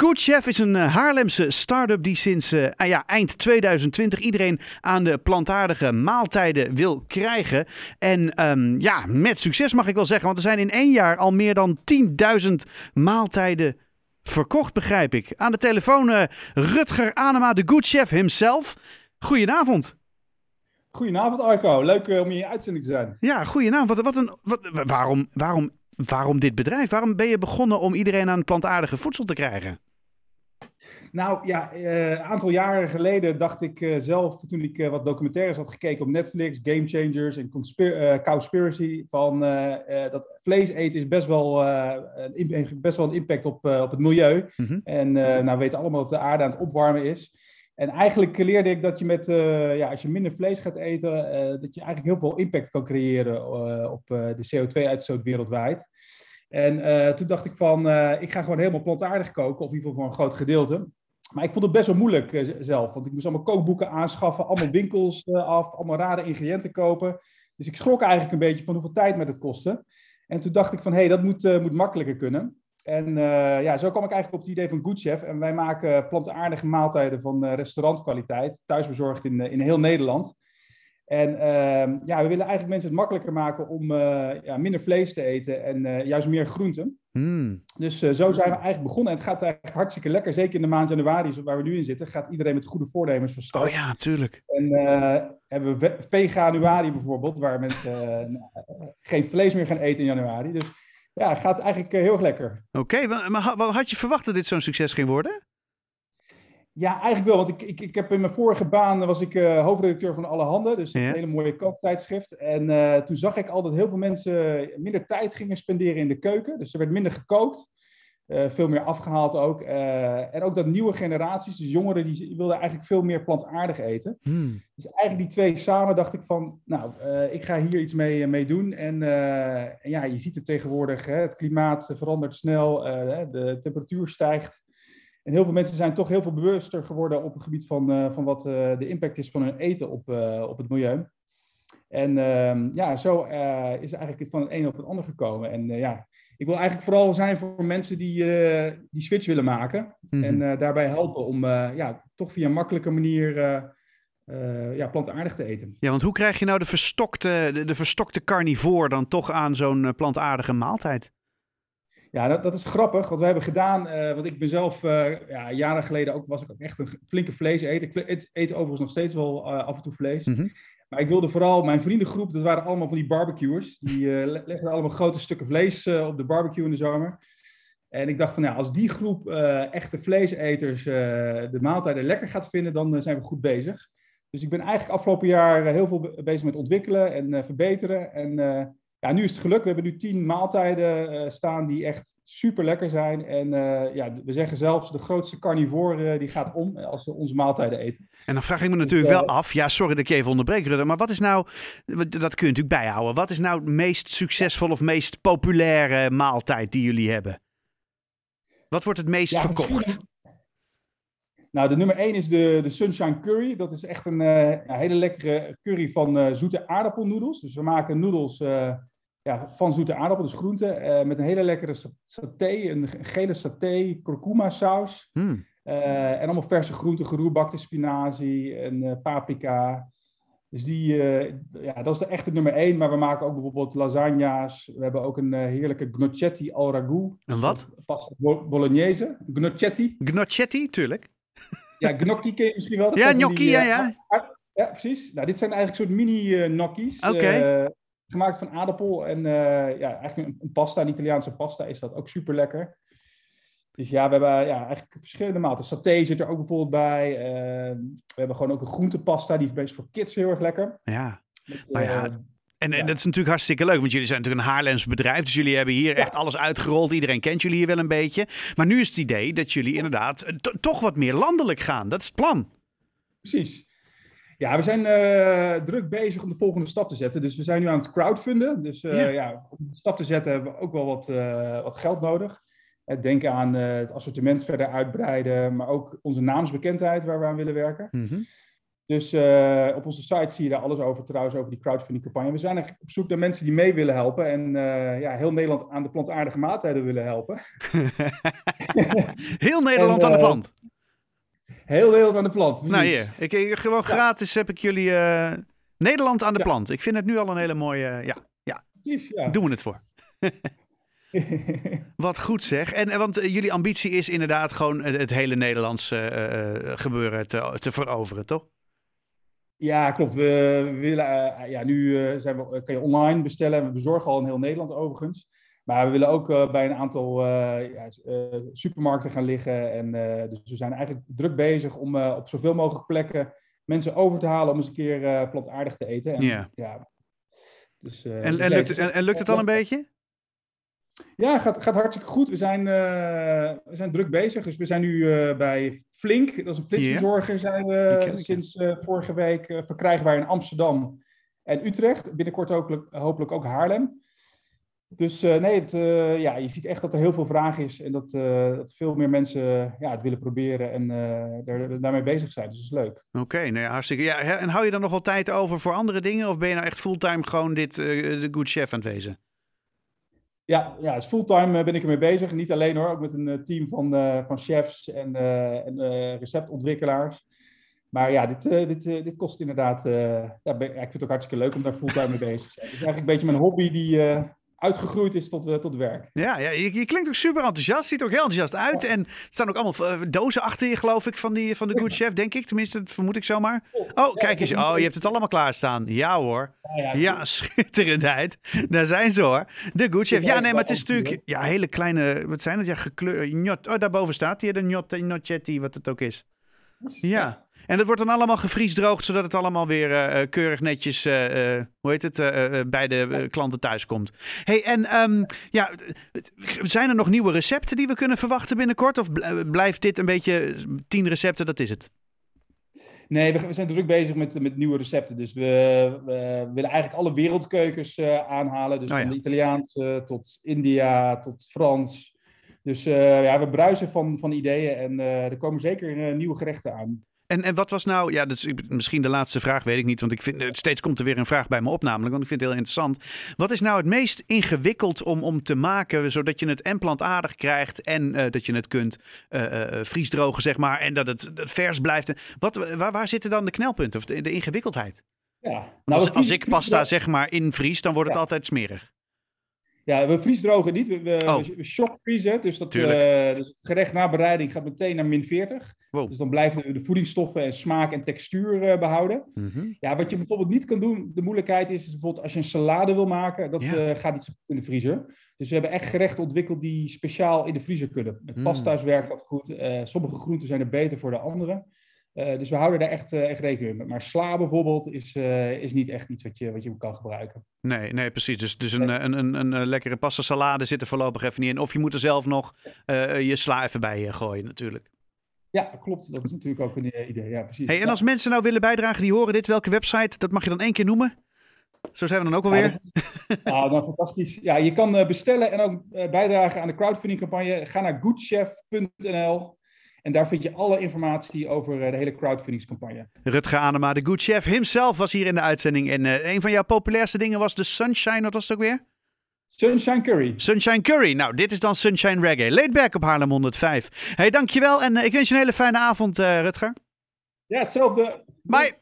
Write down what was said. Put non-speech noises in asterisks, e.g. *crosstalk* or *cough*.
Good Chef is een uh, Haarlemse start-up die sinds uh, ah ja, eind 2020 iedereen aan de plantaardige maaltijden wil krijgen. En um, ja, met succes mag ik wel zeggen, want er zijn in één jaar al meer dan 10.000 maaltijden verkocht, begrijp ik. Aan de telefoon uh, Rutger Anema, de Good Chef himself. Goedenavond. Goedenavond Arco, leuk om in je uitzending te zijn. Ja, goedenavond. Wat, wat een, wat, waarom, waarom waarom dit bedrijf? Waarom ben je begonnen om iedereen aan plantaardige voedsel te krijgen? Nou ja, een uh, aantal jaren geleden dacht ik uh, zelf, toen ik uh, wat documentaires had gekeken op Netflix, Game Changers en Conspir Cowspiracy, van dat vlees eten is best wel, een, best wel een impact op, op het milieu. Mm -hmm. En nou, we weten allemaal dat de aarde aan het opwarmen is. En eigenlijk leerde ik dat je met, ja, als je minder vlees gaat eten, dat je eigenlijk heel veel impact kan creëren op de CO2-uitstoot wereldwijd. En toen dacht ik van, ik ga gewoon helemaal plantaardig koken, of in ieder geval voor een groot gedeelte. Maar ik vond het best wel moeilijk zelf, want ik moest allemaal kookboeken aanschaffen, allemaal winkels af, allemaal rare ingrediënten kopen. Dus ik schrok eigenlijk een beetje van hoeveel tijd met het kostte. En toen dacht ik van, hé, hey, dat moet, moet makkelijker kunnen. En ja, zo kwam ik eigenlijk op het idee van Good Chef. En wij maken plantaardige maaltijden van restaurantkwaliteit, thuisbezorgd in, in heel Nederland. En uh, ja, we willen eigenlijk mensen het makkelijker maken om ja, minder vlees te eten en juist meer groenten. Mm. Dus zo zijn we eigenlijk begonnen. En het gaat eigenlijk hartstikke lekker. Zeker in de maand januari, waar we nu in zitten, gaat iedereen met goede voornemens van start. Oh ja, natuurlijk. En hebben we veganuari bijvoorbeeld, waar mensen geen vlees meer gaan eten in januari. Dus ja, het gaat eigenlijk heel erg lekker. Oké, okay, maar had je verwacht dat dit zo'n succes ging worden? Ja, eigenlijk wel. Want ik, ik, ik heb in mijn vorige baan was ik uh, hoofdredacteur van Alle Handen. Dus is een hele mooie kooktijdschrift. En uh, toen zag ik al dat heel veel mensen minder tijd gingen spenderen in de keuken. Dus er werd minder gekookt. Uh, veel meer afgehaald ook. en ook dat nieuwe generaties, dus jongeren, die wilden eigenlijk veel meer plantaardig eten. Hmm. Dus eigenlijk die twee samen dacht ik van, nou, ik ga hier iets mee, mee doen. En, en, ja, je ziet het tegenwoordig, hè, het klimaat verandert snel, de temperatuur stijgt. En heel veel mensen zijn toch heel veel bewuster geworden op het gebied van, uh, van wat uh, de impact is van hun eten op, uh, op het milieu. En ehm, ja, zo is eigenlijk van het een op het ander gekomen. En ja, ik wil eigenlijk vooral zijn voor mensen die die switch willen maken. Mm -hmm. En daarbij helpen om ja, toch via een makkelijke manier ja, plantaardig te eten. Ja, want hoe krijg je nou de verstokte, de, de verstokte carnivoor dan toch aan zo'n plantaardige maaltijd? Ja, dat, dat is grappig. Wat we hebben gedaan, uh, want ik ben zelf uh, ja, jaren geleden ook, was ik ook echt een flinke vleeseter. Ik eet overigens nog steeds wel uh, af en toe vlees. Mm -hmm. Maar ik wilde vooral, mijn vriendengroep, dat waren allemaal van die barbecuers. Die legden allemaal grote stukken vlees op de barbecue in de zomer. En ik dacht van, ja, als die groep echte vleeseters de maaltijden lekker gaat vinden, dan zijn we goed bezig. Dus ik ben eigenlijk afgelopen jaar heel veel bezig met ontwikkelen en verbeteren. En ja, nu is het geluk. We hebben nu tien maaltijden uh, staan die echt super lekker zijn. En uh, ja, we zeggen zelfs de grootste carnivore uh, die gaat om als we onze maaltijden eten. En dan vraag ik me natuurlijk wel af. Ja, sorry dat ik je even onderbreek, Rudder. Maar wat is nou, dat kun je natuurlijk bijhouden. Wat is nou het meest succesvol of meest populaire maaltijd die jullie hebben? Wat wordt het meest ja, verkocht? *laughs* Nou, de nummer 1 is de, de Sunshine Curry. Dat is echt een, een hele lekkere curry van zoete aardappelnoedels. Dus we maken noedels ja, van zoete aardappel, dus groenten, uh, met een hele lekkere saté, een gele saté, kurkuma saus. Mm. Uh, en allemaal verse groenten, geroerbakte spinazie en uh, paprika. Dus die, ja, dat is de echte nummer één. Maar we maken ook bijvoorbeeld lasagna's. We hebben ook een heerlijke gnocchetti al ragout. Een wat? Pasta bolognese. Gnocchetti. Gnocchetti, tuurlijk. Ja, gnocchi ken je misschien wel. Dat ja, gnocchi, ja, ja. Ja, precies. Nou, dit zijn eigenlijk soort mini-gnocchis. Oké. Okay gemaakt van aardappel en uh, ja, eigenlijk een, een, pasta, een Italiaanse pasta, is dat ook super lekker. Dus ja, we hebben ja, eigenlijk verschillende maten. Saté zit er ook bijvoorbeeld bij. Uh, we hebben gewoon ook een groentepasta, die is voor kids heel erg lekker. Ja, Met, maar ja, en, en ja. dat is natuurlijk hartstikke leuk, want jullie zijn natuurlijk een Haarlems bedrijf. Dus jullie hebben hier ja. echt alles uitgerold. Iedereen kent jullie hier wel een beetje. Maar nu is het idee dat jullie inderdaad toch wat meer landelijk gaan. Dat is het plan. Precies. Ja, we zijn uh, druk bezig om de volgende stap te zetten. Dus we zijn nu aan het crowdfunden. Dus uh, ja. ja. om de stap te zetten hebben we ook wel wat, uh, wat geld nodig. Denk aan het assortiment verder uitbreiden, maar ook onze naamsbekendheid waar we aan willen werken. Mm -hmm. Dus op onze site zie je daar alles over trouwens, over die crowdfunding campagne. We zijn eigenlijk op zoek naar mensen die mee willen helpen. En ja, heel Nederland aan de plantaardige maaltijden willen helpen. *laughs* heel Nederland en, aan de plant. Heel Nederland aan de plant, precies. Nou hier, ik, gewoon gratis heb ik jullie... Nederland aan de ja. plant. Ik vind het nu al een hele mooie... ja, ja. Precies, ja. doen we het voor. *laughs* Wat goed zeg. En, want jullie ambitie is inderdaad gewoon het hele Nederlandse uh, gebeuren te, te veroveren, toch? Ja, klopt. We, willen, uh, ja, nu zijn we, kan je online bestellen. We bezorgen al in heel Nederland overigens. Maar we willen ook bij een aantal ja, supermarkten gaan liggen. En, dus we zijn eigenlijk druk bezig om op zoveel mogelijk plekken mensen over te halen om eens een keer plantaardig te eten. En, ja. ja dus, en, dus en, lukt, en, en lukt het al een beetje? Ja, gaat, gaat hartstikke goed. We zijn, uh, we zijn druk bezig. Dus we zijn nu uh, bij Flink, dat is een flitsbezorger, zijn we sinds uh, vorige week verkrijgbaar in Amsterdam en Utrecht. Binnenkort hopelijk ook Haarlem. Dus nee, het, ja, je ziet echt dat er heel veel vraag is en dat, dat veel meer mensen ja, het willen proberen en daar, daarmee bezig zijn. Dus dat is leuk. Oké, okay, nee, hartstikke. Ja, en hou je dan nog wel tijd over voor andere dingen of ben je nou echt fulltime gewoon dit, de good chef aan het wezen? Ja, ja dus fulltime eh, ben ik ermee bezig. Niet alleen hoor, ook met een eh, team van, van chefs en, en receptontwikkelaars. Maar ja, dit, dit, dit kost inderdaad. ja, ik vind het ook hartstikke leuk om daar fulltime mee bezig te zijn. Het is eigenlijk een beetje mijn hobby die, uitgegroeid is tot, uh, tot werk. Ja, ja je, je, klinkt ook super enthousiast. Ziet er ook heel enthousiast uit. En er staan ook allemaal uh, dozen achter je, geloof ik, van, die, van de Good Chef, denk ik. Tenminste, dat vermoed ik zomaar. Oh, kijk eens. Oh, je hebt het allemaal klaarstaan. Ja hoor. Ja, schitterendheid. Daar zijn ze hoor. De Good Chef. Ja, nee, maar het is natuurlijk... Ja, hele kleine... Wat zijn het? Ja, gekleurd... Oh, daarboven staat hier de gnot, gnocchetti, wat het ook is. Ja. En dat wordt dan allemaal gevriesdroogd, zodat het allemaal weer uh, keurig netjes, uh, hoe heet het, bij de klanten thuis komt. hey, en um, ja, zijn er nog nieuwe recepten die we kunnen verwachten binnenkort? Of blijft dit een beetje tien recepten, dat is het? Nee, we, zijn druk bezig met, met nieuwe recepten. Dus we, we willen eigenlijk alle wereldkeukens aanhalen. Dus oh, ja. van de Italiaanse tot India tot Frans. Dus ja, we bruisen van, van ideeën en er komen zeker nieuwe gerechten aan. En, en wat was nou, ja, dat is misschien de laatste vraag, weet ik niet. Want ik vind, steeds komt er weer een vraag bij me op, namelijk. Want ik vind het heel interessant. Wat is nou het meest ingewikkeld om, om te maken, zodat je het en plantaardig krijgt en uh, dat je het kunt uh, vriesdrogen, zeg maar. En dat het, vers blijft. Wat, waar, waar zitten dan de knelpunten of de, de ingewikkeldheid? Ja, nou, als, als, ik pasta zeg maar invries, dan wordt het altijd smerig. Ja, we vriesdrogen niet. We, we, oh. we shockvriezen. Dus, dat, uh, dus het gerecht na bereiding gaat meteen naar min 40. Dus dan blijven de voedingsstoffen en smaak en textuur uh, behouden. Mm -hmm. Ja, wat je bijvoorbeeld niet kan doen, de moeilijkheid is, is bijvoorbeeld als je een salade wil maken, dat ja. uh, gaat niet zo goed in de vriezer. Dus we hebben echt gerechten ontwikkeld die speciaal in de vriezer kunnen. Met mm. pasta's werkt dat goed. sommige groenten zijn er beter voor de andere. Uh, dus we houden daar echt, uh, echt rekening mee. Maar sla bijvoorbeeld is, uh, is niet echt iets wat je, wat je kan gebruiken. Nee, nee precies. Dus, dus een, een, een, een, lekkere pasta salade zit er voorlopig even niet in. Of je moet er zelf nog je sla even bij gooien natuurlijk. Ja, klopt. Dat is natuurlijk ook een idee. Ja, precies. Hey, en als mensen nou willen bijdragen, die horen dit, welke website, dat mag je dan één keer noemen? Zo zijn we dan ook alweer. Ja, nou, nou, fantastisch. Ja, je kan bestellen en ook bijdragen aan de crowdfunding campagne. Ga naar goodchef.nl en daar vind je alle informatie over eh, de hele crowdfundingscampagne. Rutger Anema, de good chef himself, was hier in de uitzending. En uh, een van jouw populairste dingen was de Sunshine, wat was het ook weer? Sunshine Curry. Sunshine Curry. Nou, dit is dan Sunshine Reggae. Laid back op Haarlem 105. Hey, dankjewel en uh, ik wens je een hele fijne avond, Rutger. Ja, hetzelfde. Bye.